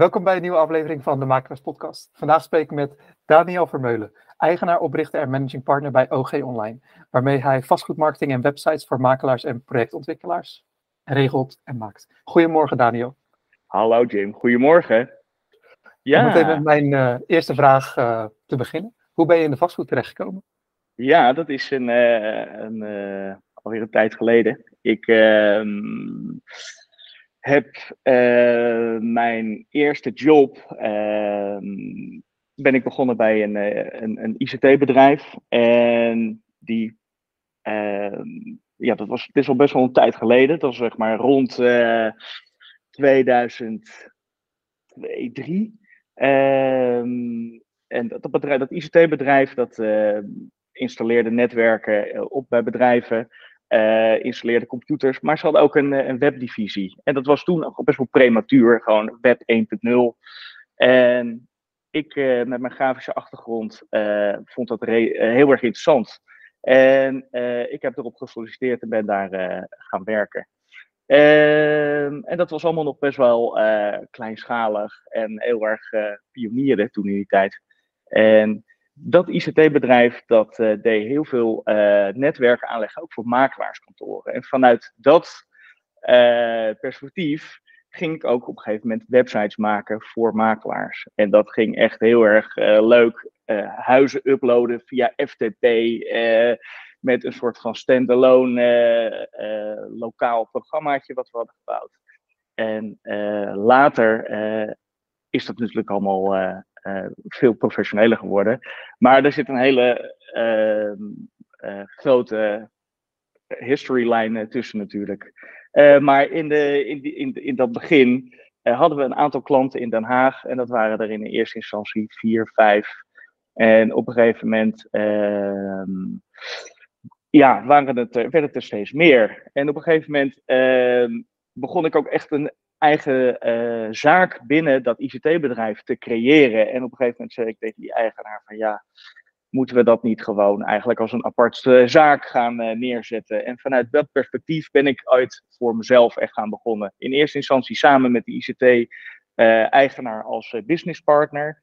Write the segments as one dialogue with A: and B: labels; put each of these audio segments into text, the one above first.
A: Welkom bij een nieuwe aflevering van de Makelaars Podcast. Vandaag spreek ik met Daniel Vermeulen, eigenaar, oprichter en managing partner bij OG Online, waarmee hij vastgoedmarketing en websites voor makelaars en projectontwikkelaars regelt en maakt. Goedemorgen Daniel.
B: Hallo Jim, goedemorgen.
A: Ja. Om meteen met mijn uh, eerste vraag uh, te beginnen. Hoe ben je in de vastgoed terechtgekomen?
B: Ja, dat is een, uh, een, alweer een tijd geleden. Ik ehm, heb uh, mijn eerste job. Uh, ben ik begonnen bij een, eh, een, een ICT-bedrijf. En die. Uh, ja, dat was, dit is al best wel een tijd geleden. Dat was zeg maar rond 2002, 2003. en dat, bedrijf, dat ICT-bedrijf dat installeerde netwerken op bij bedrijven uh, installeerde computers. Maar ze hadden ook een, eh, een webdivisie. En dat was toen best wel prematuur, gewoon web 1.0. En ik uh, met mijn grafische achtergrond vond dat heel erg interessant. En ik heb erop gesolliciteerd en ben daar gaan werken. Ehm, en dat was allemaal nog best wel kleinschalig en heel erg pionieren toen in die tijd. En dat ICT-bedrijf dat uh, deed heel veel uh, netwerken aanleggen, ook voor makelaarskantoren. En vanuit dat uh, perspectief ging ik ook op een gegeven moment websites maken voor makelaars. En dat ging echt heel erg leuk. huizen uploaden via FTP met een soort van standalone lokaal programmaatje wat we hadden gebouwd. En later is dat natuurlijk allemaal veel professioneler geworden. Maar er zit een hele uh, grote history line tussen natuurlijk. maar in, de, in, in, in dat begin hadden we een aantal klanten in Den Haag. En dat waren er in eerste instantie vier, vijf. En op een gegeven moment ehm, ja, waren het er, werd het er steeds meer. En op een gegeven moment ehm, begon ik ook echt een eigen uh, zaak binnen dat ICT-bedrijf te creëren. En op een gegeven moment zei ik tegen die eigenaar van ja, moeten we dat niet gewoon eigenlijk als een aparte zaak gaan uh, neerzetten? En vanuit dat perspectief ben ik uit voor mezelf echt gaan begonnen. In eerste instantie samen met de ICT-eigenaar uh, als businesspartner.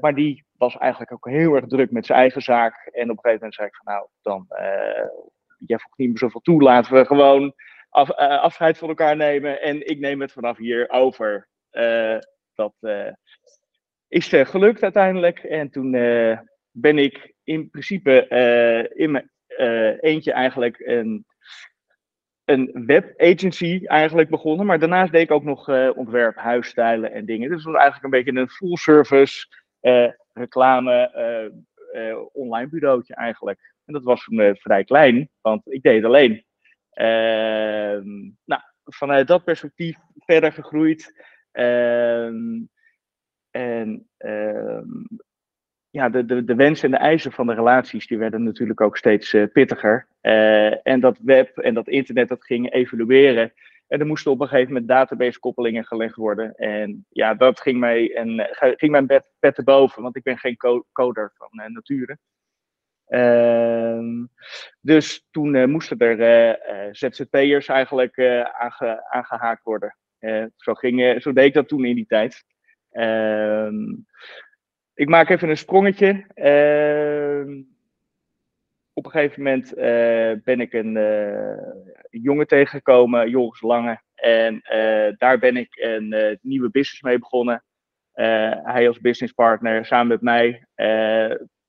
B: maar die was eigenlijk ook heel erg druk met zijn eigen zaak. En op een gegeven moment zei ik van nou, dan, jij voegt niet meer zoveel toe, laten we gewoon af, uh, afscheid van elkaar nemen. En ik neem het vanaf hier over. Uh, dat uh, is gelukt uiteindelijk. En toen ben ik in principe in mijn eentje eigenlijk een, een webagency eigenlijk begonnen. Maar daarnaast deed ik ook nog ontwerp, huisstijlen en dingen. Dus het was eigenlijk een beetje een full service reclame online bureautje eigenlijk. En dat was vrij klein, want ik deed het alleen. Ehm, nou, vanuit dat perspectief verder gegroeid. Ehm, en ehm, ja, de, de, de wensen en de eisen van de relaties die werden natuurlijk ook steeds uh, pittiger. Uh, en dat web en dat internet dat ging evolueren. En er moesten op een gegeven moment database koppelingen gelegd worden. En ja, dat ging, mij en, ging mijn bed, boven, want ik ben geen co coder van nature. Ehm, dus toen uh, moesten er uh, uh, ZZP'ers eigenlijk aange, aangehaakt worden. zo, ging, zo deed ik dat toen in die tijd. Ehm, ik maak even een sprongetje. Ehm, op een gegeven moment ben ik een jongen tegengekomen, Joris Lange. En daar ben ik een nieuwe business mee begonnen. hij als businesspartner samen met mij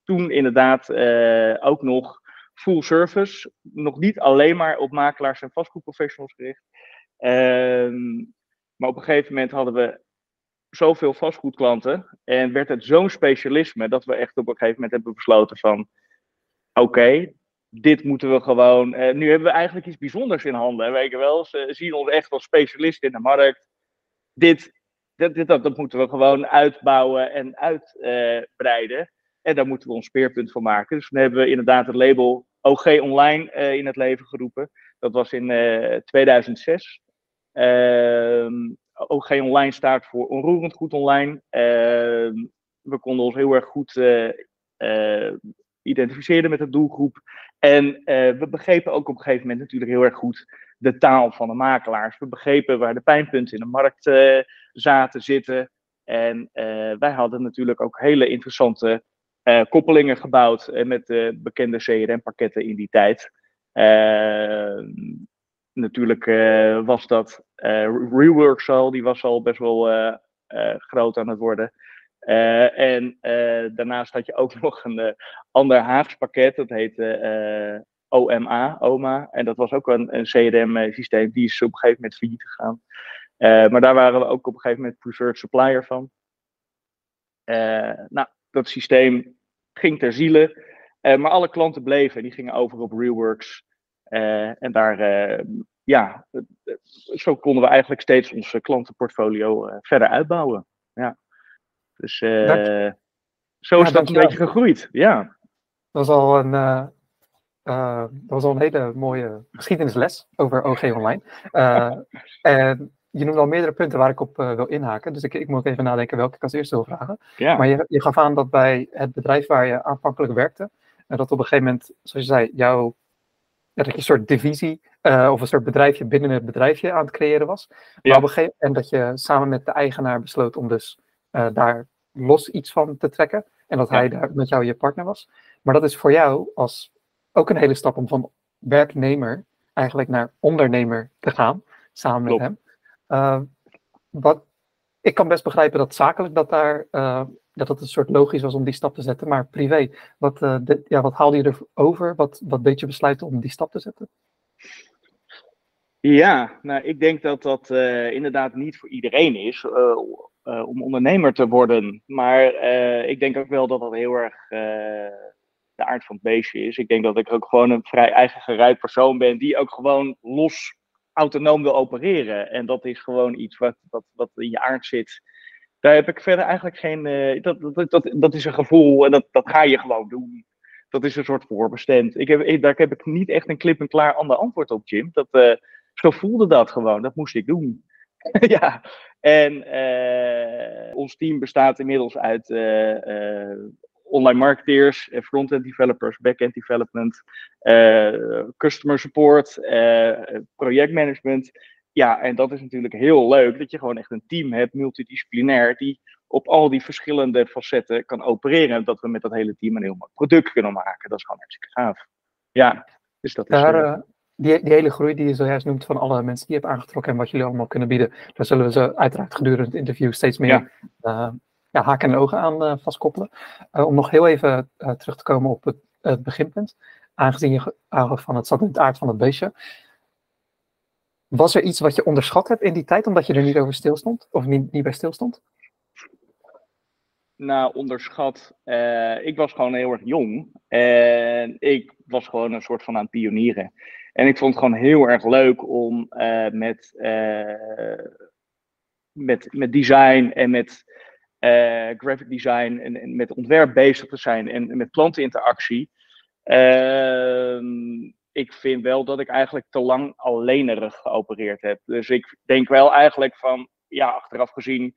B: toen inderdaad uh, ook nog full service. Nog niet alleen maar op makelaars en vastgoedprofessionals gericht. Um, maar op een gegeven moment hadden we zoveel vastgoedklanten. En werd het zo'n specialisme dat we echt op een gegeven moment hebben besloten van... Oké, dit moeten we gewoon... Uh, nu hebben we eigenlijk iets bijzonders in handen. Weet je wel, ze zien ons echt als specialist in de markt. Dit, dit, dit dat, dat moeten we gewoon uitbouwen en uitbreiden. En daar moeten we ons speerpunt van maken. Dus toen hebben we inderdaad het label OG Online uh, in het leven geroepen. Dat was in uh, 2006. Uh, OG Online staat voor onroerend goed online. Uh, we konden ons heel erg goed uh, identificeren met de doelgroep. En we begrepen ook op een gegeven moment natuurlijk heel erg goed de taal van de makelaars. We begrepen waar de pijnpunten in de markt zaten zitten. En wij hadden natuurlijk ook hele interessante koppelingen gebouwd met de bekende CRM-pakketten in die tijd. natuurlijk was dat Reworks al, die was al best wel groot aan het worden. En daarnaast had je ook nog een ander Haags pakket, dat heette OMA, OMA. En dat was ook een, een CRM-systeem, die is op een gegeven moment failliet gegaan. maar daar waren we ook op een gegeven moment preferred supplier van. nou, dat systeem ging ter ziele, maar alle klanten bleven, die gingen over op Reworks. en daar, ja, zo konden we eigenlijk steeds ons klantenportfolio verder uitbouwen. Ja. Dus uh, zo is dat een beetje gegroeid. Ja.
A: Dat was al een, uh, uh, dat was al een hele mooie geschiedenisles over OG Online. en je noemde al meerdere punten waar ik op wil inhaken. Dus ik, ik, moet even nadenken welke ik als eerste wil vragen. Ja. Maar je, je gaf aan dat bij het bedrijf waar je aanvankelijk werkte, en dat op een gegeven moment, zoals je zei, jouw dat je een soort divisie of een soort bedrijfje binnen het bedrijfje aan het creëren was. Maar op een gegeven, en dat je samen met de eigenaar besloot om dus uh, daar los iets van te trekken. En dat hij daar met jou je partner was. Maar dat is voor jou als ook een hele stap om van werknemer eigenlijk naar ondernemer te gaan, samen met hem. Uh, wat, ik kan best begrijpen dat zakelijk dat daar uh, dat het een soort logisch was om die stap te zetten, maar privé, wat, de, ja, wat haalde je erover? Wat, wat deed je besluiten om die stap te zetten?
B: Ja, nou, ik denk dat dat inderdaad niet voor iedereen is om ondernemer te worden. Maar ik denk ook wel dat dat heel erg de aard van het beestje is. Ik denk dat ik ook gewoon een vrij eigen geruid persoon ben die ook gewoon los autonoom wil opereren. En dat is gewoon iets wat, wat, wat in je aard zit. Daar heb ik verder eigenlijk geen. dat, dat, dat, dat is een gevoel en dat, dat ga je gewoon doen. Dat is een soort voorbestemd. Ik heb, daar heb ik niet echt een klip en klaar ander antwoord op, Jim. Dat, zo voelde dat gewoon. Dat moest ik doen. ja, en uh, ons team bestaat inmiddels uit online marketeers, front-end developers, back-end development, customer support, projectmanagement. Ja, en dat is natuurlijk heel leuk dat je gewoon echt een team hebt, multidisciplinair, die op al die verschillende facetten kan opereren. En dat we met dat hele team een heel mooi product kunnen maken. Dat is gewoon hartstikke gaaf. Ja, dus dat is.
A: Daar, die, die hele groei die je zojuist noemt van alle mensen die je hebt aangetrokken en wat jullie allemaal kunnen bieden, daar zullen we ze uiteraard gedurende het interview steeds meer ja. Uh, ja, haken en ogen aan uh, vastkoppelen. Uh, om nog heel even terug te komen op het, beginpunt, aangezien je van het zat in het aard van het beestje. Was er iets wat je onderschat hebt in die tijd, omdat je er niet over stilstond? Of niet, niet bij stilstond?
B: Nou, onderschat. ik was gewoon heel erg jong. En ik was gewoon een soort van aan pionieren. En ik vond het gewoon heel erg leuk om met, met, met design en met uh, graphic design en, en, met ontwerp bezig te zijn en, met klanteninteractie. Ehm, ik vind wel dat ik eigenlijk te lang alleenerig geopereerd heb. Dus ik denk wel eigenlijk van, ja, achteraf gezien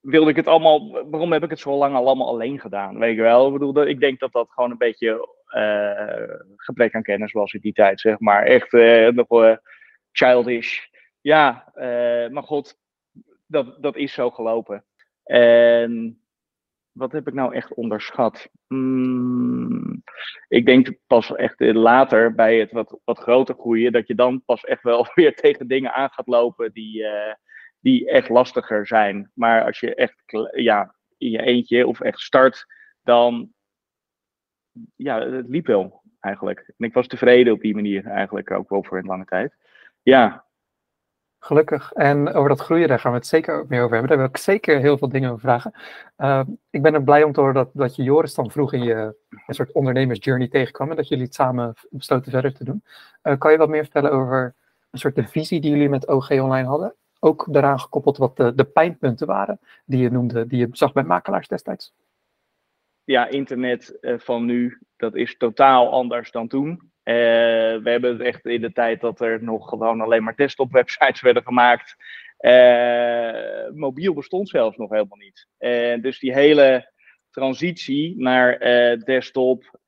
B: wilde ik het allemaal, waarom heb ik het zo lang al allemaal alleen gedaan? Weet je wel, ik bedoel, ik denk dat dat gewoon een beetje uh, gebrek aan kennis was in die tijd, zeg maar. Echt uh, nog uh, childish. Ja, maar god, dat, dat is zo gelopen. En wat heb ik nou echt onderschat? Hmm, ik denk pas echt later bij het wat, wat groter groeien, dat je dan pas echt wel weer tegen dingen aan gaat lopen die, die echt lastiger zijn. Maar als je echt ja, in je eentje of echt start, dan ja, het liep wel eigenlijk. En ik was tevreden op die manier eigenlijk ook wel voor een lange tijd. Ja.
A: Gelukkig. En over dat groeien, daar gaan we het zeker meer over hebben. Daar wil ik zeker heel veel dingen over vragen. Uh, ik ben er blij om te horen dat, dat je Joris dan vroeg in je een soort ondernemersjourney tegenkwam en dat jullie het samen besloten verder te doen. Uh, kan je wat meer vertellen over een soort de visie die jullie met OG Online hadden? Ook daaraan gekoppeld wat de, de pijnpunten waren die je noemde, die je zag bij makelaars destijds
B: ja, internet uh, van nu, dat is totaal anders dan toen. Uh, we hebben het echt in de tijd dat er nog gewoon alleen maar desktop websites werden gemaakt. Uh, mobiel bestond zelfs nog helemaal niet. dus die hele transitie naar desktop,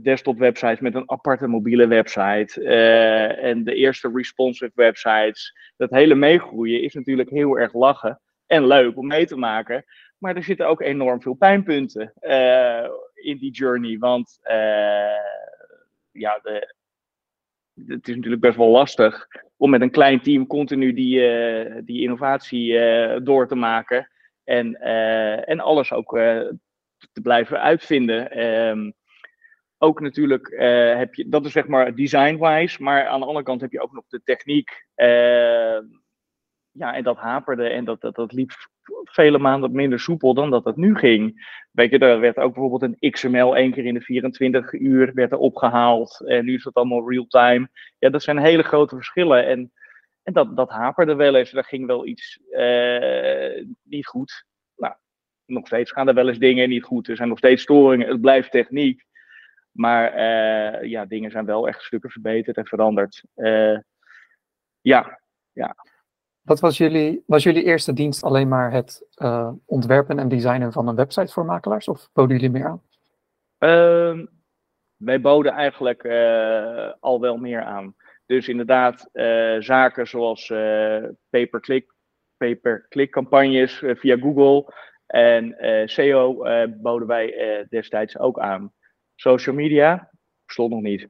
B: desktop websites met een aparte mobiele website. en de eerste responsive websites. Dat hele meegroeien is natuurlijk heel erg lachen en leuk om mee te maken. Maar er zitten ook enorm veel pijnpunten in die journey. Want ja, het is natuurlijk best wel lastig om met een klein team continu die, uh, die innovatie uh, door te maken. En, uh, en alles ook te blijven uitvinden. Um, ook natuurlijk heb je, dat is zeg maar design-wise, maar aan de andere kant heb je ook nog de techniek. Ehm, ja, en dat haperde en dat, dat, dat liep vele maanden minder soepel dan dat het nu ging. Weet je, er werd ook bijvoorbeeld een XML één keer in de 24 uur werd er opgehaald. En nu is dat allemaal real-time. Ja, dat zijn hele grote verschillen. En, en dat, dat haperde wel eens. Er ging wel iets uh, niet goed. Nou, nog steeds gaan er wel eens dingen niet goed. Er zijn nog steeds storingen. Het blijft techniek. Maar uh, ja, dingen zijn wel echt stukken verbeterd en veranderd. Uh, ja, ja.
A: Wat was jullie, was jullie eerste dienst alleen maar het uh, ontwerpen en designen van een website voor makelaars? Of boden jullie meer aan?
B: Uh, wij boden eigenlijk uh, al wel meer aan. Dus inderdaad, uh, zaken zoals pay-per-click pay -click campagnes via Google en SEO boden wij destijds ook aan. Social media stond nog niet.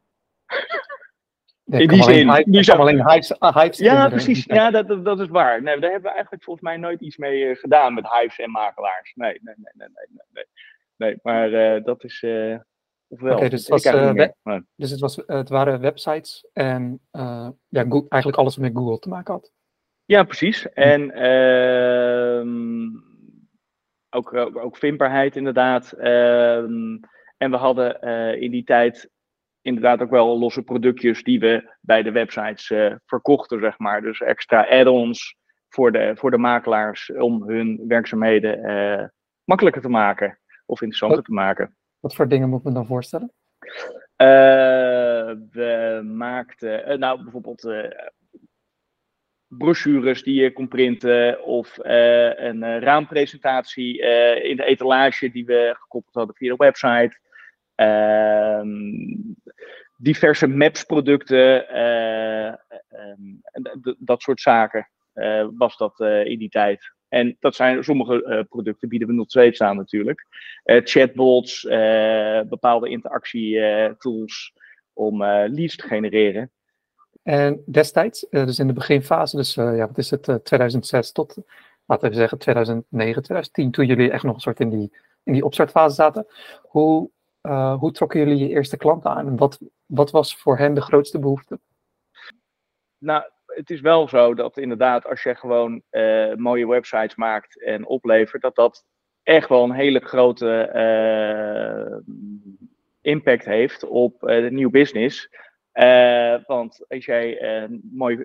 A: Ja, in die zin. Hype, die zijn alleen hypes, hypes
B: Ja, precies. Ja, dat, dat, is waar. Nee, daar hebben we eigenlijk volgens mij nooit iets mee uh, gedaan met hypes en makelaars. Nee, nee, nee, nee, nee. nee, nee. maar uh, dat is. Uh,
A: okay, dus, het was, dus het, was, het waren websites en ja, eigenlijk alles wat met Google te maken had.
B: Ja, precies. En ehm, ook, ook vindbaarheid inderdaad. Ehm, en we hadden in die tijd inderdaad ook wel losse productjes die we bij de websites uh, verkochten, zeg maar. Dus extra add-ons voor de, voor de makelaars om hun werkzaamheden uh, makkelijker te maken of interessanter te maken.
A: Wat voor dingen moet men dan voorstellen?
B: Uh, we maakten, nou bijvoorbeeld brochures die je kon printen of een raampresentatie in de etalage die we gekoppeld hadden via de website. Ehm, diverse maps-producten, uh, dat soort zaken uh, was dat in die tijd. En dat zijn sommige producten bieden we nog steeds aan natuurlijk. chatbots, bepaalde interactietools om leads te genereren.
A: En destijds, dus in de beginfase, dus ja, wat is het, 2006 tot, laten we zeggen, 2009, 2010, toen jullie echt nog een soort in die, in die opstartfase zaten. Hoe uh, hoe trokken jullie je eerste klanten aan wat, wat was voor hen de grootste behoefte?
B: Nou, het is wel zo dat inderdaad als je gewoon uh, mooie websites maakt en oplevert, dat dat echt wel een hele grote uh, impact heeft op de nieuwe business. want als jij een mooi,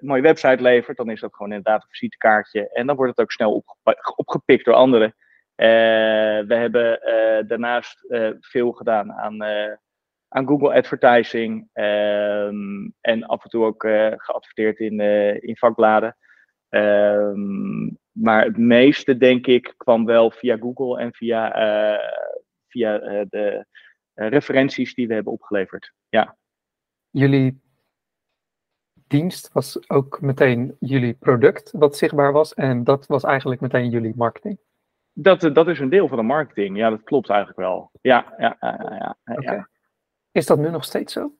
B: mooie website levert, dan is dat gewoon inderdaad een visitekaartje. En dan wordt het ook snel opgepikt door anderen. Eh, we hebben eh, daarnaast eh, veel gedaan aan, aan Google Advertising ehm, en af en toe ook geadverteerd in, in vakbladen. Ehm, maar het meeste, denk ik, kwam wel via Google en via, via de referenties die we hebben opgeleverd. Ja.
A: Jullie dienst was ook meteen jullie product wat zichtbaar was en dat was eigenlijk meteen jullie marketing?
B: Dat, dat is een deel van de marketing. Ja, dat klopt eigenlijk wel. Ja, ja, ja. ja, ja.
A: Is dat nu nog steeds zo?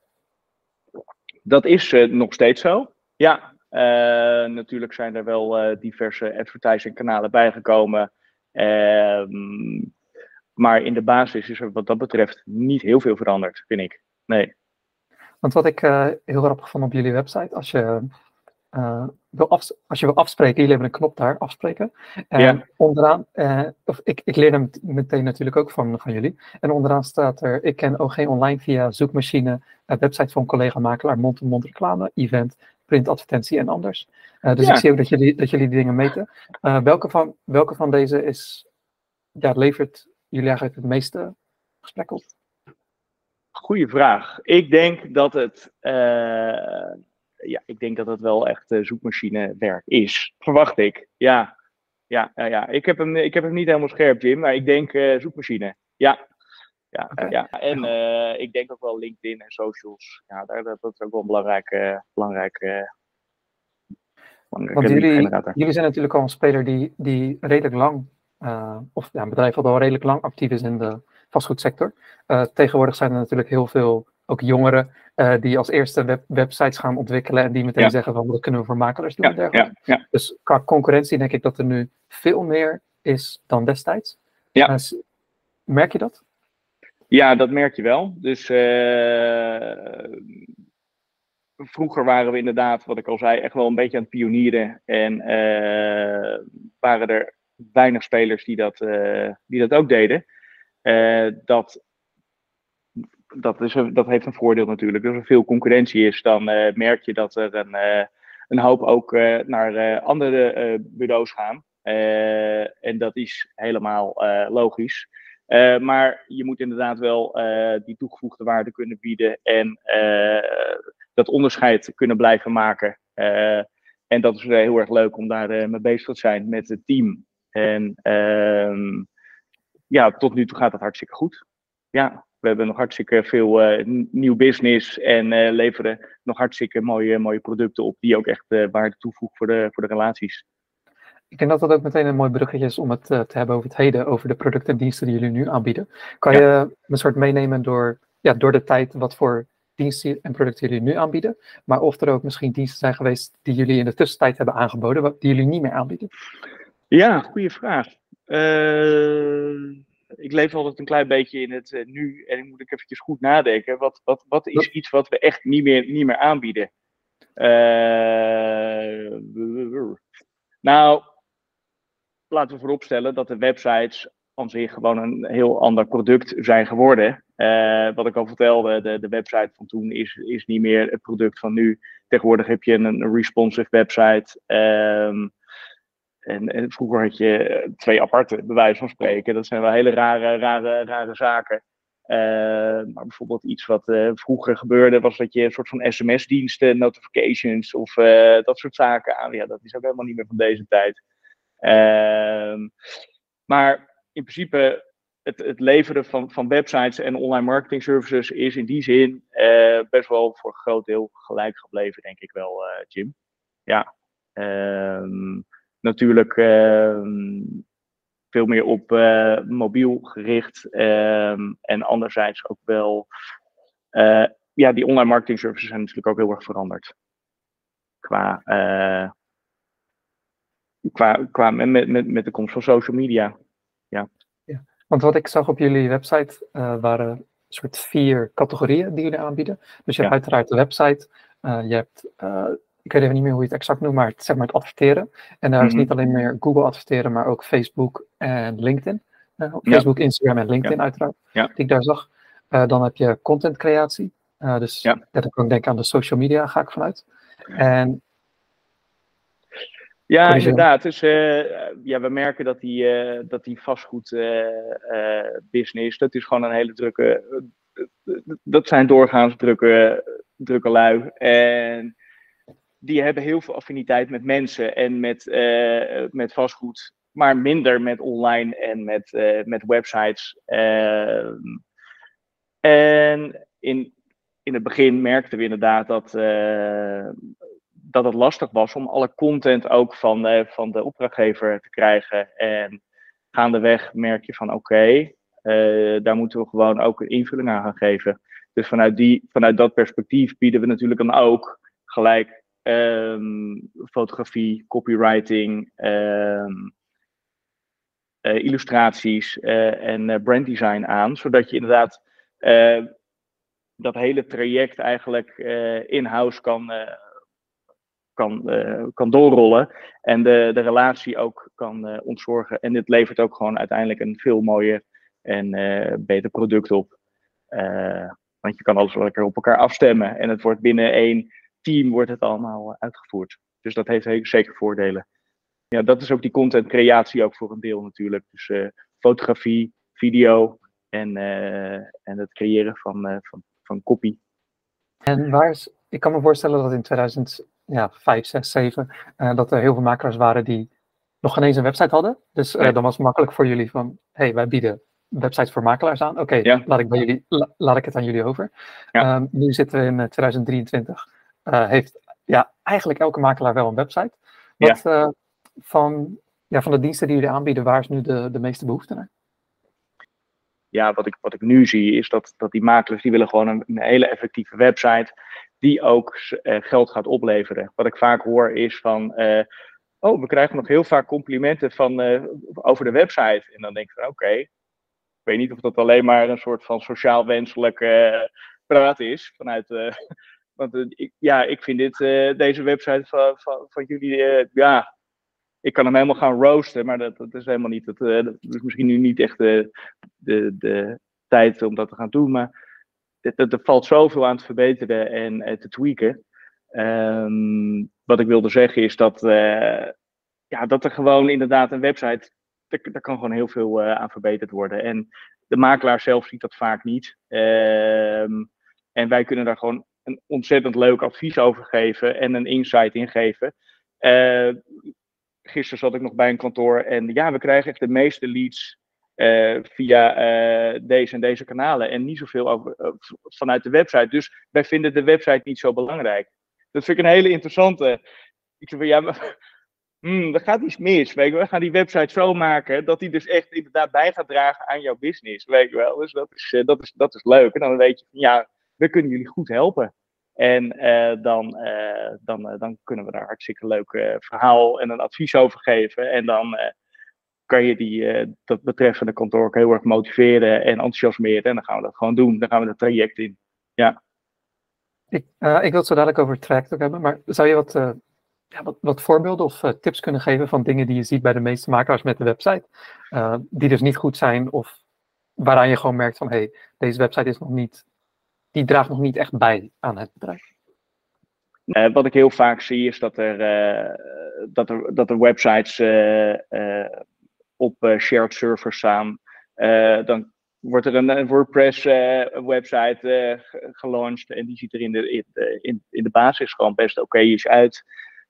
B: Dat is uh, nog steeds zo. Ja, uh, natuurlijk zijn er wel uh, diverse advertising kanalen bijgekomen. Ehm, maar in de basis is er wat dat betreft niet heel veel veranderd, vind ik. Nee.
A: Want wat ik heel grappig vond op jullie website, als je uh, wil als je wil afspreken, jullie hebben een knop daar, afspreken. En onderaan, uh, of ik, ik leer hem meteen natuurlijk ook van, van jullie. En onderaan staat er, ik ken OG online via zoekmachine, uh, website van collega-makelaar, mond-to-mond reclame, event, printadvertentie en anders. dus ja. ik zie ook dat jullie, dat jullie die dingen meten. welke, van, welke van deze is, ja, levert jullie eigenlijk het meeste gesprek op?
B: Goeie vraag. Ik denk dat het ja, ik denk dat het wel echt uh, zoekmachinewerk is. Verwacht ik. Ja, ja, ja, ja. Ik, heb hem, ik heb hem niet helemaal scherp, Jim, maar ik denk uh, zoekmachine. Ja. Ja, ja. en uh, ik denk ook wel LinkedIn en socials. Ja, daar, dat, dat is ook wel een belangrijke, belangrijke,
A: Want jullie, jullie zijn natuurlijk al een speler die, die redelijk lang, of ja, een bedrijf dat al redelijk lang actief is in de vastgoedsector. Tegenwoordig zijn er natuurlijk heel veel ook jongeren uh, die als eerste web, websites gaan ontwikkelen en die meteen zeggen van wat kunnen we voor makelaars doen. Ja, ja, ja. Dus qua concurrentie denk ik dat er nu veel meer is dan destijds. Ja. merk je dat?
B: Ja, dat merk je wel. Dus uh, vroeger waren we inderdaad, wat ik al zei, echt wel een beetje aan het pionieren. En waren er weinig spelers die dat, die dat ook deden. dat, dat, is, dat heeft een voordeel natuurlijk. Als er veel concurrentie is, dan merk je dat er een, een hoop ook naar andere bureaus gaan. en dat is helemaal logisch. Maar je moet inderdaad wel die toegevoegde waarde kunnen bieden en dat onderscheid kunnen blijven maken. en dat is heel erg leuk om daar mee bezig te zijn met het team. En ehm, ja, tot nu toe gaat het hartstikke goed. Ja, we hebben nog hartstikke veel nieuw business en leveren nog hartstikke mooie, mooie producten op die ook echt waarde toevoegen voor de, voor de relaties.
A: Ik denk dat dat ook meteen een mooi bruggetje is om het uh, te hebben over het heden, over de producten en diensten die jullie nu aanbieden. Kan je een soort meenemen door, ja, door de tijd wat voor diensten en producten jullie nu aanbieden, maar of er ook misschien diensten zijn geweest die jullie in de tussentijd hebben aangeboden, die jullie niet meer aanbieden?
B: Ja, goede vraag. Uh, ik leef altijd een klein beetje in het uh, nu en ik moet ik eventjes goed nadenken. Wat, wat, wat is iets wat we echt niet meer, niet meer aanbieden? nou, laten we vooropstellen dat de websites aan zich gewoon een heel ander product zijn geworden. Uh, wat ik al vertelde, de, de website van toen is, is niet meer het product van nu. Tegenwoordig heb je een, een responsive website. Um, en, vroeger had je twee aparte, bij wijze van spreken. Dat zijn wel hele rare, rare, rare zaken. Uh, maar bijvoorbeeld iets wat uh, vroeger gebeurde, was dat je een soort van sms-diensten, notifications of dat soort zaken aan. Ja, dat is ook helemaal niet meer van deze tijd. Ehm, maar in principe, het, het leveren van, van websites en online marketing services is in die zin best wel voor een groot deel gelijk gebleven, denk ik wel, Jim. Ja. Um, natuurlijk um, veel meer op uh, mobiel gericht. en anderzijds ook wel. ja, die online marketing services zijn natuurlijk ook heel erg veranderd. Qua qua, qua met, met, met de komst van social media. Ja.
A: ja. Want wat ik zag op jullie website waren een soort vier categorieën die jullie aanbieden. Dus je hebt uiteraard de website, uh, je hebt, uh, ik weet even niet meer hoe je het exact noemt, maar het, zeg maar het adverteren. En daar is mhm. niet alleen meer Google adverteren, maar ook Facebook en LinkedIn. Facebook, Instagram en LinkedIn uiteraard, die ik daar zag. dan heb je content creatie. dus dat ik ook denk aan de social media, ga ik vanuit. En
B: ja, inderdaad. Dus uh, ja, we merken dat die, uh, dat die vastgoedbusiness, uh, dat is gewoon een hele drukke, dat zijn doorgaans drukke, drukke lui. En die hebben heel veel affiniteit met mensen en met, met vastgoed, maar minder met online en met, met websites. Ehm, en in, in het begin merkten we inderdaad dat dat het lastig was om alle content ook van, van de opdrachtgever te krijgen. En gaandeweg merk je van oké, daar moeten we gewoon ook invulling aan gaan geven. Dus vanuit, die, vanuit dat perspectief bieden we natuurlijk dan ook gelijk um, fotografie, copywriting, um, uh, illustraties en branddesign aan. Zodat je inderdaad dat hele traject eigenlijk in-house kan kan, kan doorrollen. En de, de relatie ook kan ontzorgen. En dit levert ook gewoon uiteindelijk een veel mooier en beter product op. want je kan alles lekker op elkaar afstemmen. En het wordt binnen één team wordt het allemaal uitgevoerd. Dus dat heeft zeker voordelen. Ja, dat is ook die content creatie ook voor een deel natuurlijk. Dus fotografie, video en, en het creëren van, van, van copy.
A: En waar is, ik kan me voorstellen dat in 2000, ja, vijf, zes, zeven, uh, dat er heel veel makelaars waren die nog geen eens een website hadden. Dus uh, dan was het makkelijk voor jullie van, hé, hey, wij bieden websites voor makelaars aan. Oké, laat, ik bij jullie, laat ik het aan jullie over. Ehm, nu zitten we in 2023. Heeft ja, eigenlijk elke makelaar wel een website. Wat van, ja, van de diensten die jullie aanbieden, waar is nu de, de meeste behoefte naar?
B: ja, wat ik, wat ik nu zie is dat, dat die makelaars die willen gewoon een, een hele effectieve website die ook uh, geld gaat opleveren. Wat ik vaak hoor is van, uh, oh, we krijgen nog heel vaak complimenten van, uh, over de website. En dan denk ik van, oké, okay. ik weet niet of dat alleen maar een soort van sociaal wenselijk praat is vanuit... want ik, ja, ik vind dit, deze website van, van, jullie, ja, ik kan hem helemaal gaan roosten, maar dat, is helemaal niet, dat, dat is misschien nu niet echt de, de, de tijd om dat te gaan doen. Maar er valt zoveel aan te verbeteren en te tweaken. Um, wat ik wilde zeggen is dat, ja, dat er gewoon inderdaad een website, daar, kan gewoon heel veel aan verbeterd worden. En de makelaar zelf ziet dat vaak niet. Um, en wij kunnen daar gewoon een ontzettend leuk advies over geven en een insight in geven. gisteren zat ik nog bij een kantoor en ja, we krijgen echt de meeste leads uh, via uh, deze en deze kanalen en niet zoveel vanuit de website. Dus wij vinden de website niet zo belangrijk. Dat vind ik een hele interessante. Ik zeg van ja, maar, hmm, er gaat iets mis. Weet we gaan die website zo maken dat die dus echt inderdaad bij gaat dragen aan jouw business. Weet je wel. Dus dat is, dat is, dat is leuk. En dan weet je van ja, we kunnen jullie goed helpen. En dan, dan, dan kunnen we daar hartstikke leuk verhaal en een advies over geven. En dan kan je die, uh, dat betreffende kantoor ook heel erg motiveren en enthousiasmeren. En dan gaan we dat gewoon doen. Dan gaan we het traject in. Ja.
A: Ik, uh, ik wil het zo dadelijk over het traject ook hebben, maar zou je wat, uh, ja, wat, wat, voorbeelden of tips kunnen geven van dingen die je ziet bij de meeste makelaars met de website, die dus niet goed zijn of waaraan je gewoon merkt van hé, hey, deze website is nog niet, die draagt nog niet echt bij aan het bedrijf?
B: wat ik heel vaak zie is dat er, dat er, dat er websites op eh, shared servers staan. Eh, dan wordt er een, WordPress website gelanceerd en die ziet er in de, in, in, de basis gewoon best oké uit.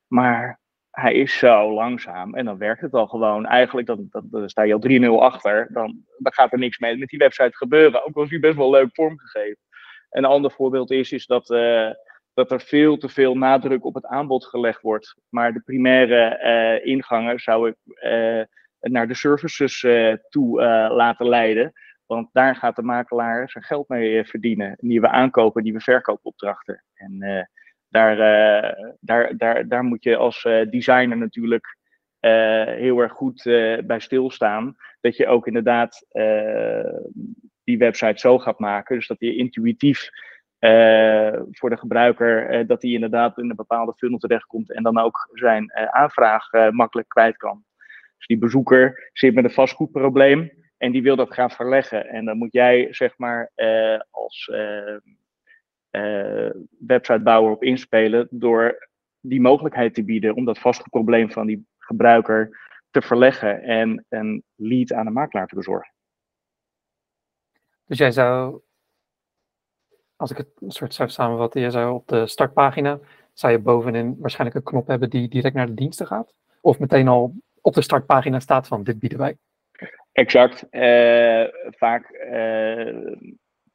B: Maar hij is zo langzaam en dan werkt het al gewoon. Eigenlijk, dan, dan, sta je al 3-0 achter, dan, dan gaat er niks mee met die website gebeuren. Ook al is hij best wel leuk vormgegeven. Een ander voorbeeld is, is dat, uh, dat er veel te veel nadruk op het aanbod gelegd wordt. Maar de primaire uh, ingangen zou ik naar de services eh, toe eh, laten leiden. Want daar gaat de makelaar zijn geld mee eh, verdienen. Nieuwe aankopen, nieuwe verkoopopdrachten. En daar, daar, daar, daar moet je als designer natuurlijk heel erg goed bij stilstaan. Dat je ook inderdaad die website zo gaat maken. Dus dat die intuïtief voor de gebruiker, dat hij inderdaad in een bepaalde funnel terechtkomt en dan ook zijn aanvraag makkelijk kwijt kan. Dus die bezoeker zit met een vastgoedprobleem en die wil dat gaan verleggen. En dan moet jij, zeg maar, uh, als uh, uh, websitebouwer op inspelen door die mogelijkheid te bieden om dat vastgoedprobleem van die gebruiker te verleggen en een lead aan de makelaar te bezorgen.
A: Dus jij zou, als ik het een soort zou samenvatten, jij zou op de startpagina, zou je bovenin waarschijnlijk een knop hebben die direct naar de diensten gaat? Of meteen al op de startpagina staat van dit bieden wij.
B: Exact. Uh, vaak uh,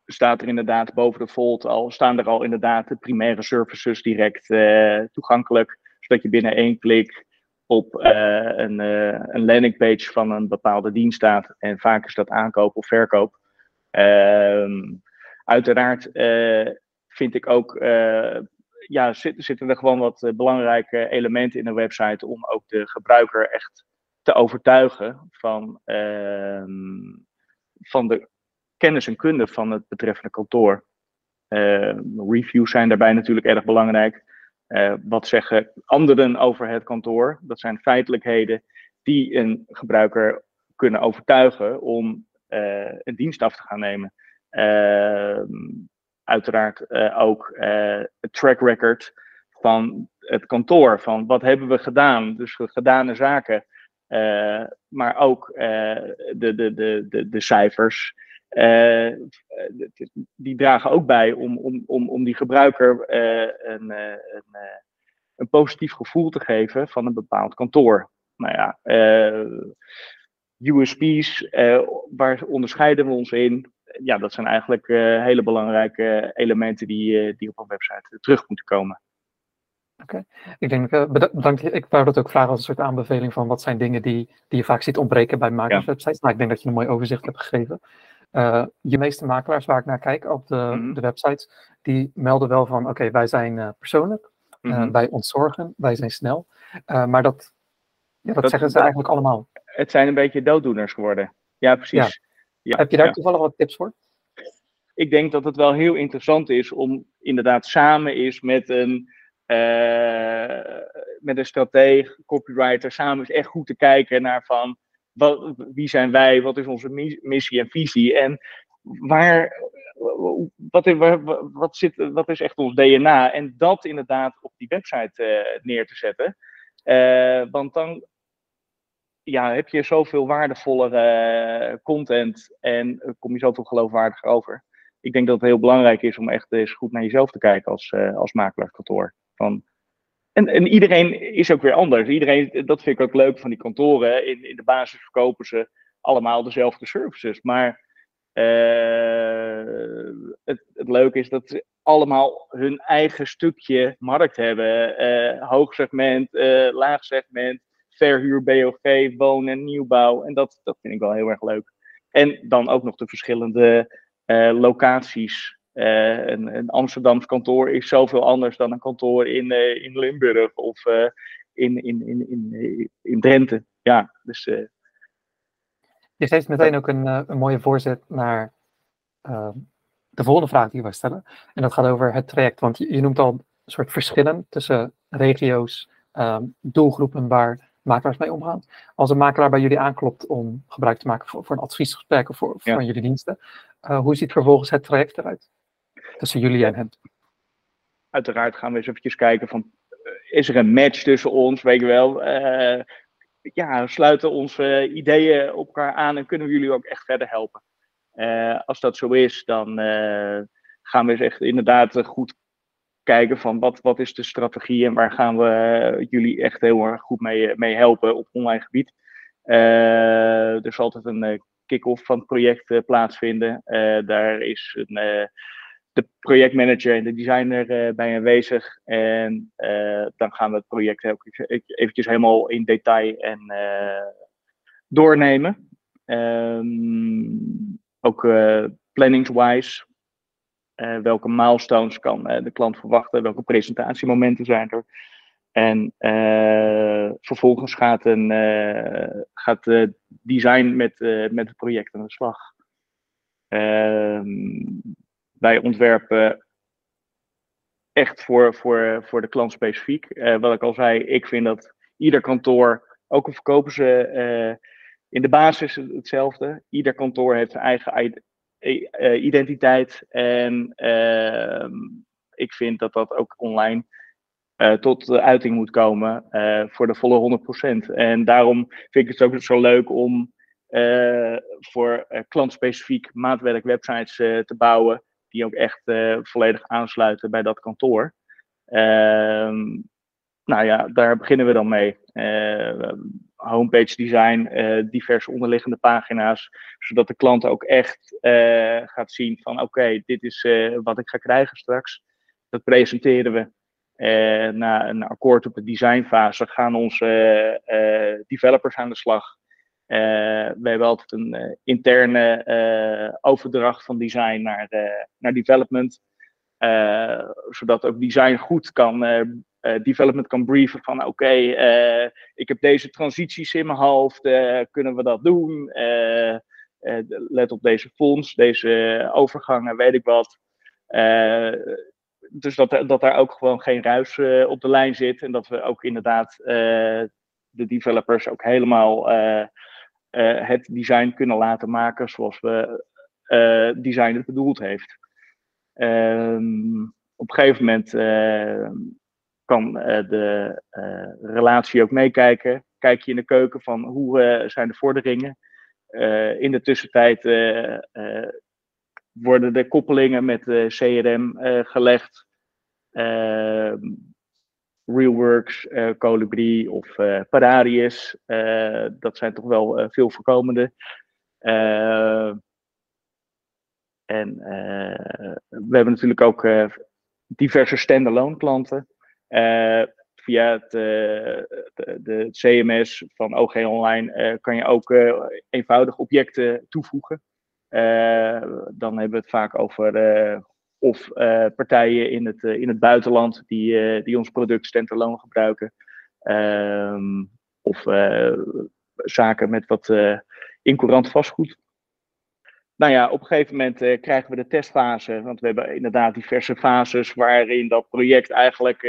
B: staat er inderdaad boven de Volt al, staan er al inderdaad de primaire services direct uh, toegankelijk. Zodat je binnen één klik op een, een landingpage van een bepaalde dienst staat. En vaak is dat aankoop of verkoop. Ehm, uiteraard vind ik ook ja, zitten, zitten er gewoon wat eh, belangrijke elementen in een website om ook de gebruiker echt te overtuigen van, ehm, van de kennis en kunde van het betreffende kantoor. Uh, reviews zijn daarbij natuurlijk erg belangrijk. Uh, wat zeggen anderen over het kantoor? Dat zijn feitelijkheden die een gebruiker kunnen overtuigen om een dienst af te gaan nemen. Ehm, uiteraard uh, ook het track record van het kantoor. Van wat hebben we gedaan? Dus gedane zaken. Maar ook de, de, de, de, de cijfers. die dragen ook bij om, om, om, om die gebruiker een, een, een positief gevoel te geven van een bepaald kantoor. Nou ja, USP's, waar onderscheiden we ons in? Ja, dat zijn eigenlijk hele belangrijke elementen die, die op een website terug moeten komen.
A: Oké, ik denk, uh, bedankt. Ik wou dat ook vragen als een soort aanbeveling van wat zijn dingen die, die je vaak ziet ontbreken bij makelaarswebsites. Maar ik denk dat je een mooi overzicht hebt gegeven. Uh, je meeste makelaars waar ik naar kijk op de, mm de websites, die melden wel van oké, wij zijn uh, persoonlijk, mm wij ontzorgen, wij zijn snel. maar dat, ja, dat, zeggen ze eigenlijk allemaal.
B: Het zijn een beetje dooddoeners geworden. Ja, precies.
A: Ja. Heb je daar toevallig wat tips voor?
B: Ik denk dat het wel heel interessant is om inderdaad samen is met een uh, met een strateeg, copywriter, samen eens echt goed te kijken naar van wat, wie zijn wij, wat is onze missie en visie en waar, wat, is, wat, zit, wat is echt ons DNA en dat inderdaad op die website uh, neer te zetten. Uh, want dan ja, heb je zoveel waardevollere content en kom je zoveel geloofwaardiger over. Ik denk dat het heel belangrijk is om echt eens goed naar jezelf te kijken als, als makelaarskantoor. Van, en, en iedereen is ook weer anders. Iedereen, dat vind ik ook leuk van die kantoren. In, in de basis verkopen ze allemaal dezelfde services. Maar het, het leuke is dat ze allemaal hun eigen stukje markt hebben. Uh, hoog segment, laag segment, verhuur, BOV, wonen en nieuwbouw. En dat, dat vind ik wel heel erg leuk. En dan ook nog de verschillende locaties uh, een, een Amsterdams kantoor is zoveel anders dan een kantoor in, uh, in Limburg of in, in, in, in, in Drenthe. Ja, dus.
A: Je geeft meteen ook een, een mooie voorzet naar de volgende vraag die we stellen. En dat gaat over het traject. Want je, je noemt al een soort verschillen tussen regio's, um, doelgroepen waar makelaars mee omgaan. Als een makelaar bij jullie aanklopt om gebruik te maken voor, voor een adviesgesprek of voor, ja. van jullie diensten, hoe ziet vervolgens het traject eruit? tussen jullie en hem?
B: Uiteraard gaan we eens eventjes kijken van, eh, is er een match tussen ons, weet je wel. Uh, ja, sluiten onze ideeën op elkaar aan en kunnen we jullie ook echt verder helpen. Uh, als dat zo is, dan gaan we eens echt inderdaad goed kijken van wat, wat is de strategie en waar gaan we jullie echt heel erg goed mee, mee helpen op online gebied. er zal altijd een kick-off van het project plaatsvinden. daar is een de projectmanager en de designer bij aanwezig. En dan gaan we het project eventjes helemaal in detail en doornemen. Um, ook planningswise. Welke milestones kan de klant verwachten? Welke presentatiemomenten zijn er? En vervolgens gaat, een, gaat design met, met het project aan de slag. Um, wij ontwerpen echt voor, voor, voor de klant specifiek. Wat ik al zei, ik vind dat ieder kantoor, ook al verkopen ze in de basis hetzelfde, ieder kantoor heeft zijn eigen identiteit. En ehm, ik vind dat dat ook online tot de uiting moet komen voor de volle 100%. En daarom vind ik het ook zo leuk om voor klantspecifiek maatwerk websites te bouwen die ook echt volledig aansluiten bij dat kantoor. Ehm, nou ja, daar beginnen we dan mee. Uh, homepage design, uh, diverse onderliggende pagina's, zodat de klant ook echt gaat zien van oké, dit is wat ik ga krijgen straks. Dat presenteren we. na een akkoord op de designfase gaan onze developers aan de slag. We hebben altijd een interne overdracht van design naar, naar development. zodat ook design goed kan, development kan brieven van oké, okay, ik heb deze transities in mijn hoofd, kunnen we dat doen? let op deze fonds, deze overgangen, weet ik wat. dus dat, dat daar ook gewoon geen ruis op de lijn zit en dat we ook inderdaad de developers ook helemaal het design kunnen laten maken zoals we uh, design het bedoeld heeft. Um, op een gegeven moment kan de relatie ook meekijken. Kijk je in de keuken van hoe zijn de vorderingen. in de tussentijd worden de koppelingen met CRM gelegd. Ehm, Realworks, uh, Colibri of uh, Paradius. Uh, dat zijn toch wel veel voorkomende. en we hebben natuurlijk ook diverse standalone klanten. Via het, de, de, CMS van OG Online kan je ook eenvoudig objecten toevoegen. dan hebben we het vaak over of uh, partijen in het, uh, in het buitenland die, uh, die ons product standalone gebruiken. Um, of zaken met wat incourant vastgoed. Nou ja, op een gegeven moment krijgen we de testfase. Want we hebben inderdaad diverse fases waarin dat project eigenlijk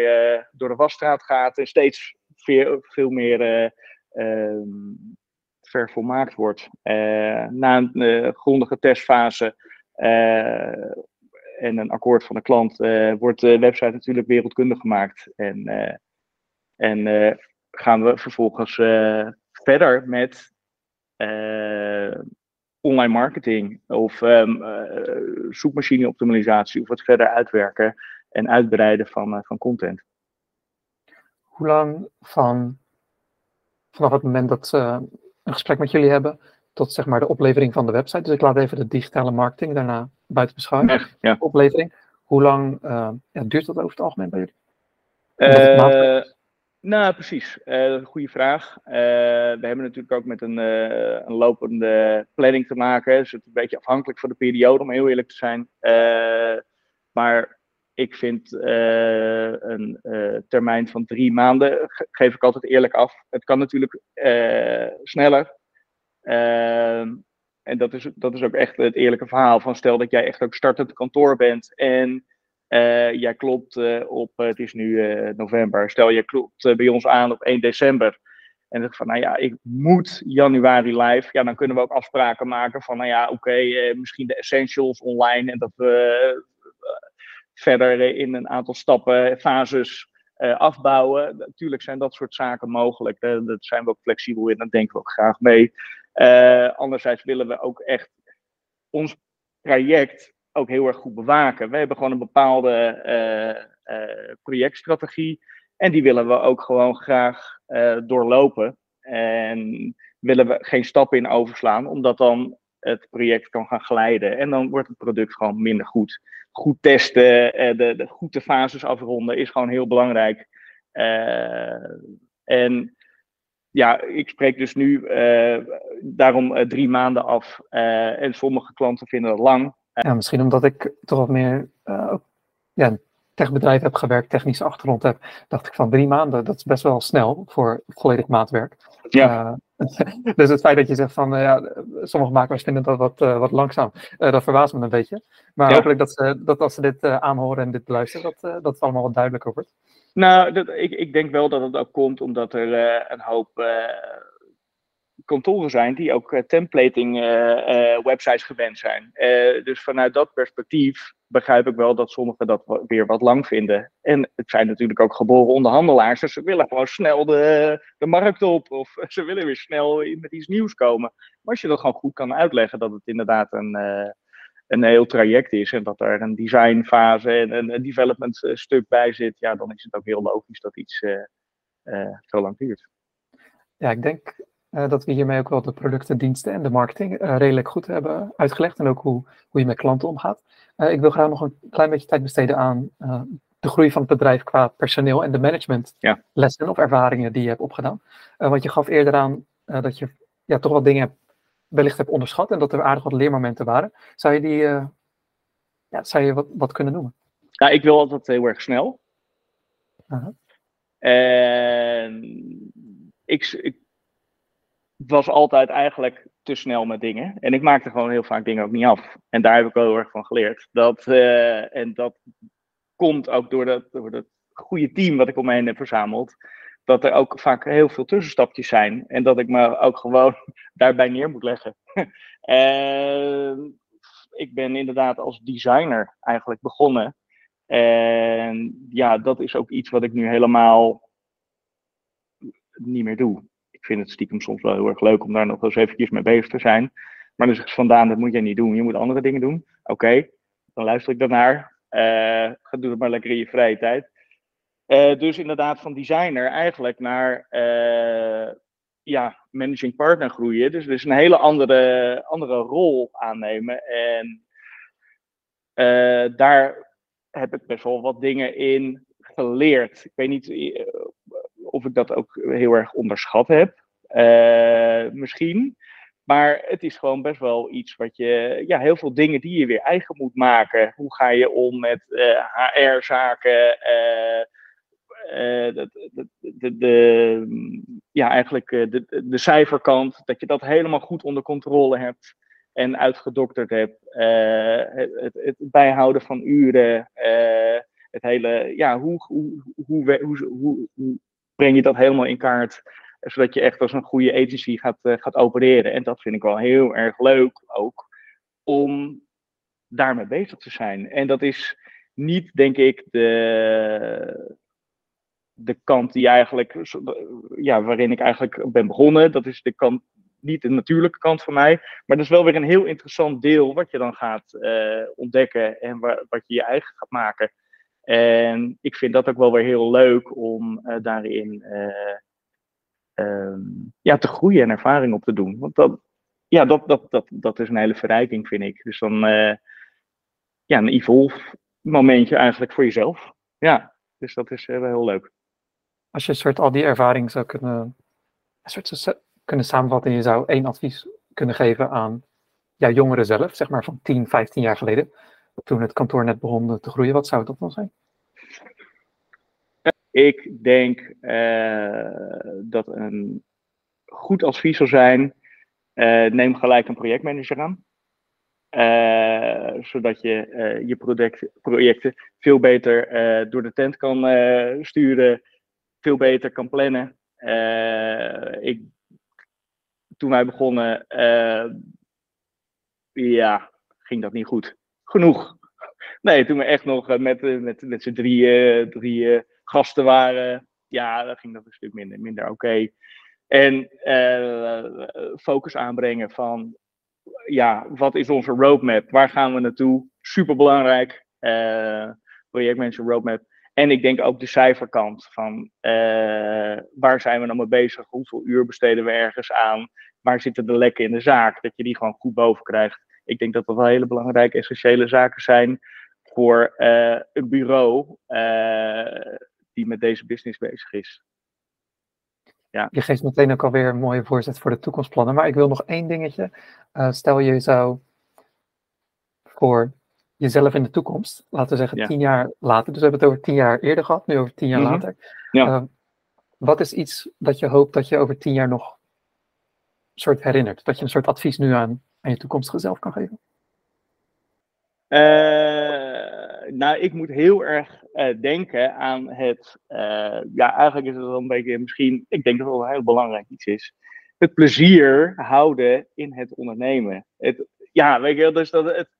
B: door de wasstraat gaat en steeds veel, meer ehm, vervolmaakt wordt. na een grondige testfase en een akkoord van de klant wordt de website natuurlijk wereldkundig gemaakt. En, en gaan we vervolgens verder met online marketing of um, zoekmachine optimalisatie of het verder uitwerken en uitbreiden van, van content.
A: Hoe lang van, vanaf het moment dat ze een gesprek met jullie hebben tot zeg maar de oplevering van de website. Dus ik laat even de digitale marketing daarna buiten beschouwing. Ja, Oplevering. Hoe lang ja, duurt dat over het algemeen bij
B: jullie? Nou, precies. Uh, goede vraag. we hebben natuurlijk ook met een, een, lopende planning te maken. Dus het is een beetje afhankelijk van de periode, om heel eerlijk te zijn. maar ik vind een termijn van drie maanden, geef ik altijd eerlijk af. Het kan natuurlijk sneller. En dat is, dat is ook echt het eerlijke verhaal. Van stel dat jij echt ook startend kantoor bent en jij klopt uh, op, uh, het is nu november, stel je klopt bij ons aan op 1 december. En dan van, nou ja, ik moet januari live. Ja, dan kunnen we ook afspraken maken van, nou ja, oké, misschien de essentials online. En dat we verder in een aantal stappen, fases afbouwen. Natuurlijk zijn dat soort zaken mogelijk. Daar zijn we ook flexibel in, daar denken we ook graag mee. Uh, anderzijds willen we ook echt ons traject ook heel erg goed bewaken. We hebben gewoon een bepaalde uh, uh, projectstrategie en die willen we ook gewoon graag doorlopen. En willen we geen stappen in overslaan, omdat dan het project kan gaan glijden. En dan wordt het product gewoon minder goed. Goed testen, de, de goede fases afronden is gewoon heel belangrijk. en ja, ik spreek dus nu daarom drie maanden af. En sommige klanten vinden dat lang.
A: Ja, misschien omdat ik toch wat meer ja, techbedrijf heb gewerkt, technische achtergrond heb, dacht ik van drie maanden, dat is best wel snel voor volledig maatwerk. Ja. dus het feit dat je zegt van, ja, sommige makelaars vinden dat wat, wat langzaam, dat verbaast me een beetje. Maar hopelijk dat, ze, dat als ze dit aanhoren en dit beluisteren, dat, dat het allemaal wat duidelijker wordt.
B: Nou, dat, ik, ik denk wel dat het ook komt omdat er uh, een hoop uh, kantoren zijn die ook uh, templating websites gewend zijn. dus vanuit dat perspectief begrijp ik wel dat sommigen dat weer wat lang vinden. En het zijn natuurlijk ook geboren onderhandelaars, dus ze willen gewoon snel de, de markt op of ze willen weer snel met iets nieuws komen. Maar als je dat gewoon goed kan uitleggen dat het inderdaad een een heel traject is en dat er een designfase en een development eh, stuk bij zit, ja, dan is het ook heel logisch dat iets uh, zo lang duurt.
A: Ja, ik denk uh, dat we hiermee ook wel de producten, diensten en de marketing redelijk goed hebben uitgelegd en ook hoe, hoe je met klanten omgaat. ik wil graag nog een klein beetje tijd besteden aan de groei van het bedrijf qua personeel en de managementlessen ja. of ervaringen die je hebt opgedaan. want je gaf eerder aan dat je ja, toch wat dingen hebt wellicht heb onderschat en dat er aardig wat leermomenten waren. Zou je die ja, zou je wat, wat kunnen noemen?
B: Ja, ik wil altijd heel erg snel. Uh -huh. En ik, ik, was altijd eigenlijk te snel met dingen. En ik maakte gewoon heel vaak dingen ook niet af. En daar heb ik wel heel erg van geleerd. Dat, uh, en dat komt ook door dat, door goede team wat ik om me heen heb verzameld dat er ook vaak heel veel tussenstapjes zijn. En dat ik me ook gewoon daarbij neer moet leggen. en ik ben inderdaad als designer eigenlijk begonnen. En ja, dat is ook iets wat ik nu helemaal niet meer doe. Vind het stiekem soms wel heel erg leuk om daar nog eens eventjes mee bezig te zijn. Maar dus vandaan, dat moet jij niet doen. Je moet andere dingen doen. Oké, dan luister ik daarnaar. Uh, doe het maar lekker in je vrije tijd. dus inderdaad van designer eigenlijk naar ja, managing partner groeien. Dus, dus een hele andere, andere rol aannemen. En daar heb ik best wel wat dingen in geleerd. Ik weet niet of ik dat ook heel erg onderschat heb. misschien. Maar het is gewoon best wel iets wat je, ja, heel veel dingen die je weer eigen moet maken. Hoe ga je om met HR-zaken? Uh, uh, de, de, de, ja, eigenlijk de, de cijferkant, dat je dat helemaal goed onder controle hebt en uitgedokterd hebt. Het, het, het, bijhouden van uren, het hele, ja, hoe, hoe, hoe, hoe, hoe breng je dat helemaal in kaart? zodat je echt als een goede agency gaat, uh, gaat opereren. En dat vind ik wel heel erg leuk ook, om daarmee bezig te zijn. En dat is niet, denk ik, de, de kant die eigenlijk, ja, waarin ik eigenlijk ben begonnen. Dat is de kant, niet de natuurlijke kant van mij. Maar dat is wel weer een heel interessant deel wat je dan gaat uh, ontdekken en wat je je eigen gaat maken. En ik vind dat ook wel weer heel leuk om uh, daarin um, ja, te groeien en ervaring op te doen. Want dat, ja, dat, dat, dat, dat is een hele verrijking, vind ik. Dus dan, uh, ja, een evolve momentje eigenlijk voor jezelf. Ja, dus dat is wel heel leuk.
A: Als je een soort al die ervaring zou kunnen, een soort kunnen samenvatten en je zou één advies kunnen geven aan ja, jongeren zelf, zeg maar van 10, 15 jaar geleden, toen het kantoor net begon te groeien, wat zou dat dan zijn?
B: Ik denk uh, dat een goed advies zou zijn: uh, neem gelijk een projectmanager aan. Zodat je je projecten veel beter door de tent kan sturen, veel beter kan plannen. ik, toen wij begonnen, ja, ging dat niet goed. Genoeg. Nee, toen we echt nog met, met, met z'n drieën, drieën gasten waren, ja, dan ging dat een stuk minder, minder oké. En focus aanbrengen van, ja, wat is onze roadmap? Waar gaan we naartoe? Superbelangrijk. Uh, projectmanager roadmap. En ik denk ook de cijferkant van waar zijn we nou mee bezig? Hoeveel uur besteden we ergens aan? Waar zitten de lekken in de zaak? Dat je die gewoon goed boven krijgt. Ik denk dat dat wel hele belangrijke, essentiële zaken zijn voor uh, een bureau die met deze business bezig is.
A: Ja. Je geeft meteen ook alweer een mooie voorzet voor de toekomstplannen. Maar ik wil nog één dingetje. Uh, stel je zou voor jezelf in de toekomst, laten we zeggen tien jaar later, dus we hebben het over tien jaar eerder gehad, nu over tien jaar mm -hmm. later. Ja. Wat is iets dat je hoopt dat je over tien jaar nog soort herinnert? Dat je een soort advies nu aan, aan je toekomstige zelf kan geven?
B: Uh, nou, ik moet heel erg uh, denken aan het. Uh, ja, eigenlijk is het wel een beetje misschien. Ik denk dat het wel heel belangrijk iets is. Het plezier houden in het ondernemen. Het, ja, weet je, dus dat het.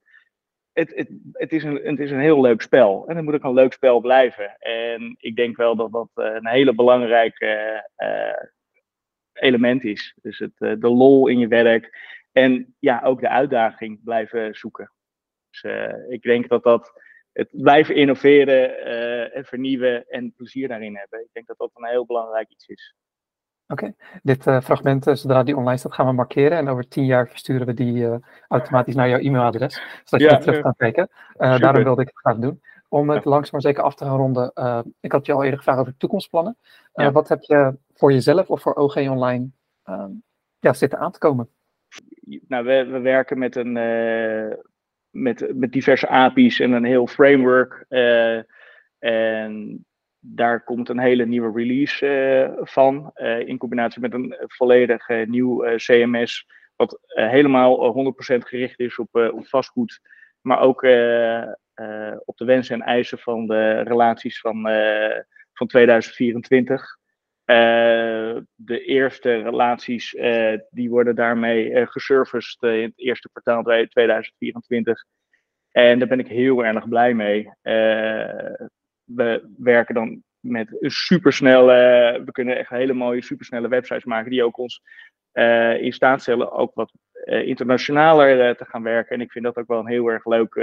B: Het, het, het, is een, het is een heel leuk spel. En het moet ook een leuk spel blijven. En ik denk wel dat dat een hele belangrijke element is. Dus het, de lol in je werk. En ja, ook de uitdaging blijven zoeken. Dus uh, ik denk dat dat het blijven innoveren uh, en vernieuwen en plezier daarin hebben. Ik denk dat dat een heel belangrijk iets is.
A: Oké, okay. dit uh, fragment, zodra die online staat, gaan we markeren. En over tien jaar versturen we die automatisch naar jouw e-mailadres. Zodat je ja, er terug kan kijken. daarom wilde ik het graag doen. Om het ja. langzaam maar zeker af te gaan ronden. ik had je al eerder gevraagd over toekomstplannen. Ja. Wat heb je voor jezelf of voor OG Online ja, zitten aan te komen?
B: Nou, we, we werken met een met, met diverse API's en een heel framework. Uh, en daar komt een hele nieuwe release uh, van. In combinatie met een volledig nieuw CMS. Wat helemaal 100% gericht is op, op vastgoed. Maar ook op de wensen en eisen van de relaties van, van 2024. De eerste relaties die worden daarmee geserviced in het eerste kwartaal 2024. En daar ben ik heel erg blij mee. We werken dan met supersnelle, we kunnen echt hele mooie supersnelle websites maken die ook ons uh, in staat stellen ook wat uh, internationaler te gaan werken. En ik vind dat ook wel een heel erg leuk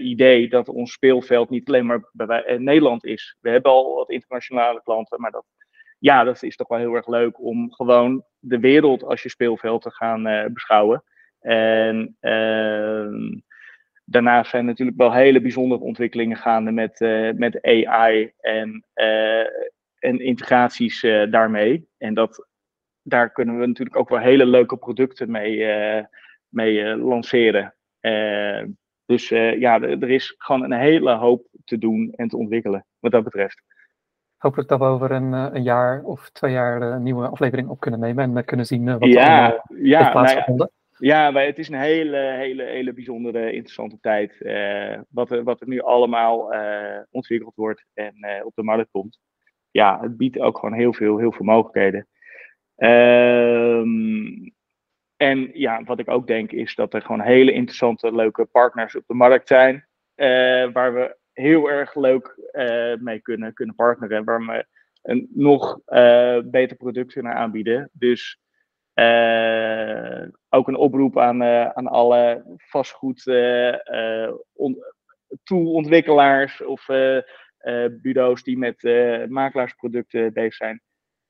B: idee dat ons speelveld niet alleen maar bij Nederland is. We hebben al wat internationale klanten, maar dat, ja, dat is toch wel heel erg leuk om gewoon de wereld als je speelveld te gaan beschouwen. En ehm, daarnaast zijn natuurlijk wel hele bijzondere ontwikkelingen gaande met, met AI en, en integraties daarmee. En dat, daar kunnen we natuurlijk ook wel hele leuke producten mee, mee lanceren. Dus uh, ja, er is gewoon een hele hoop te doen en te ontwikkelen wat dat betreft.
A: Hopelijk dat we over een, eh, een jaar of twee jaar een nieuwe aflevering op kunnen nemen en kunnen zien wat
B: ja,
A: er
B: ja,
A: heeft plaatsgevonden.
B: Nou ja, ja, het is een hele, hele, hele bijzondere, interessante tijd. Uh, wat, er, wat er nu allemaal uh, ontwikkeld wordt en uh, op de markt komt. Ja, het biedt ook gewoon heel veel, heel veel mogelijkheden. Ehm en ja, wat ik ook denk is dat er gewoon hele interessante, leuke partners op de markt zijn. Waar we heel erg leuk uh, mee kunnen, kunnen partneren. Waar we een nog uh, beter product kunnen aanbieden. Dus ook een oproep aan, aan alle vastgoed on, toolontwikkelaars of bureaus die met makelaarsproducten bezig zijn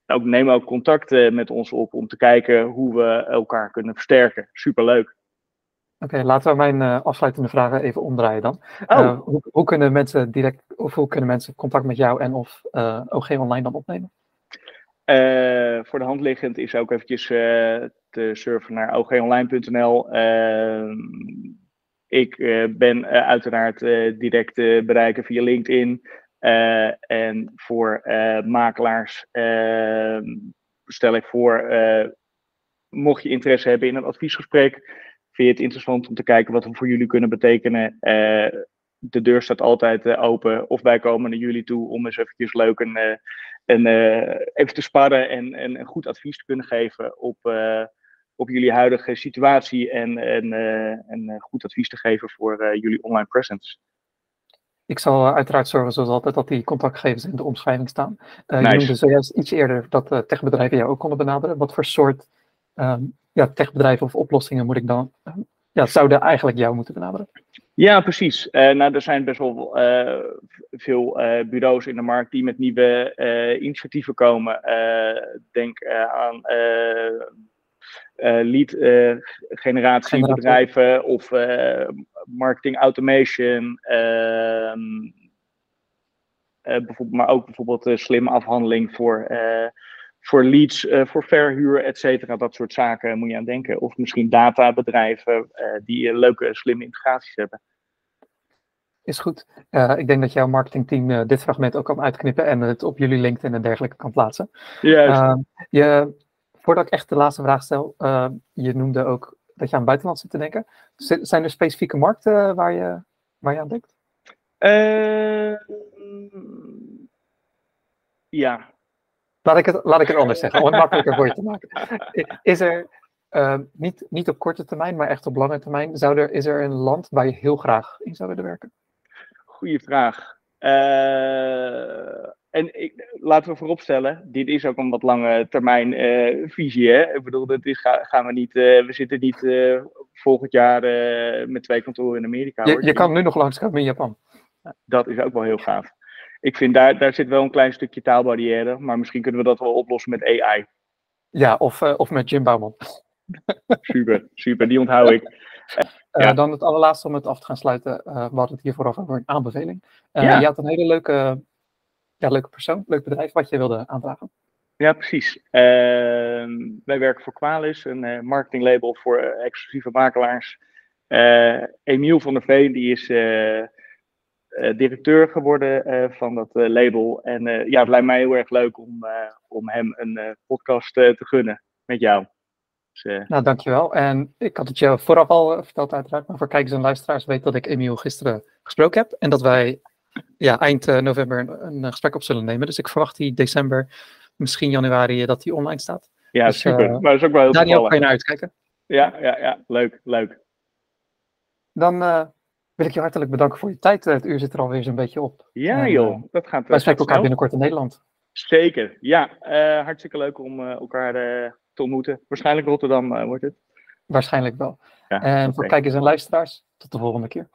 B: ook, neem ook contact met ons op om te kijken hoe we elkaar kunnen versterken. Superleuk.
A: Oké, laten we mijn uh, afsluitende vragen even omdraaien dan. Oh. Uh, hoe, hoe, kunnen mensen direct, of hoe kunnen mensen contact met jou en of uh, OG Online dan opnemen?
B: voor de hand liggend is ook eventjes te surfen naar ogonline.nl. Ik ben uiteraard direct te bereiken via LinkedIn. En voor makelaars stel ik voor, mocht je interesse hebben in een adviesgesprek, vind je het interessant om te kijken wat we voor jullie kunnen betekenen. de deur staat altijd open. Of wij komen naar jullie toe om eens eventjes leuk een, een, even te sparren en, en een goed advies te kunnen geven op, op jullie huidige situatie en, en, en goed advies te geven voor jullie online presence.
A: Ik zal uiteraard zorgen, zoals altijd, dat die contactgegevens in de omschrijving staan. Uh, nice. Je noemde zojuist iets eerder dat uh, techbedrijven jou ook konden benaderen. Wat voor soort um, ja, techbedrijven of oplossingen moet ik dan, uh, ja, zouden eigenlijk jou moeten benaderen?
B: Ja, precies. nou, er zijn best wel veel bureaus in de markt die met nieuwe initiatieven komen. denk aan lead generatiebedrijven of marketing automation, ehm, bijvoorbeeld, maar ook bijvoorbeeld slimme afhandeling voor, voor leads, voor verhuur, et cetera. Dat soort zaken moet je aan denken. Of misschien databedrijven die leuke, slimme integraties hebben.
A: Is goed. Uh, ik denk dat jouw marketingteam uh, dit fragment ook kan uitknippen en het op jullie LinkedIn en dergelijke kan plaatsen.
B: Juist. Uh,
A: je, voordat ik echt de laatste vraag stel, je noemde ook dat je aan buitenland zit te denken. Zijn er specifieke markten waar je, waar je aan denkt?
B: ja.
A: Laat ik, het, laat ik het anders zeggen, om het makkelijker voor je te maken. Is er, uh, niet, niet op korte termijn, maar echt op lange termijn, zou er, is er een land waar je heel graag in zou willen werken?
B: Goeie vraag. Uh, en ik, laten we vooropstellen, dit is ook een wat lange termijn uh, visie. Hè? Ik bedoel, dat is, gaan we niet, uh, we zitten niet volgend jaar met twee kantoren in Amerika.
A: Je, je kan nu nog langskomen in Japan.
B: Dat is ook wel heel gaaf. Ik vind daar, daar zit wel een klein stukje taalbarrière, maar misschien kunnen we dat wel oplossen met AI.
A: Ja, of, of met Jim Bouwman.
B: super, super, die onthoud ik.
A: Ja. Dan het allerlaatste om het af te gaan sluiten. we hadden het hier vooraf over een aanbeveling. Ja. Je had een hele leuke ja, leuke persoon, leuk bedrijf wat je wilde aandragen.
B: Ja, precies. Uh, wij werken voor Qualis, een uh, marketinglabel voor uh, exclusieve makelaars. Eh, Emiel van der Veen, die is directeur geworden van dat label. En ja, het lijkt mij heel erg leuk om, om hem een podcast te gunnen met jou.
A: Dus, nou, dankjewel. En ik had het je vooraf al verteld uiteraard, maar voor kijkers en luisteraars weet dat ik Emiel gisteren gesproken heb. En dat wij ja, eind november een, een, gesprek op zullen nemen. Dus ik verwacht die december, misschien januari, dat die online staat.
B: Ja,
A: dus,
B: super. Uh, maar dat is ook wel heel
A: Daniel, kan je naar uitkijken.
B: Ja, ja, ja. Leuk, leuk.
A: Dan uh, wil ik je hartelijk bedanken voor je tijd. Het uur zit er alweer zo'n beetje op.
B: Ja, en, joh. Dat gaat
A: Wij spreken elkaar binnenkort in Nederland.
B: Zeker. Ja, hartstikke leuk om elkaar te ontmoeten. Waarschijnlijk Rotterdam wordt het.
A: Waarschijnlijk wel. Ja, en okay. voor kijkers en luisteraars, tot de volgende keer.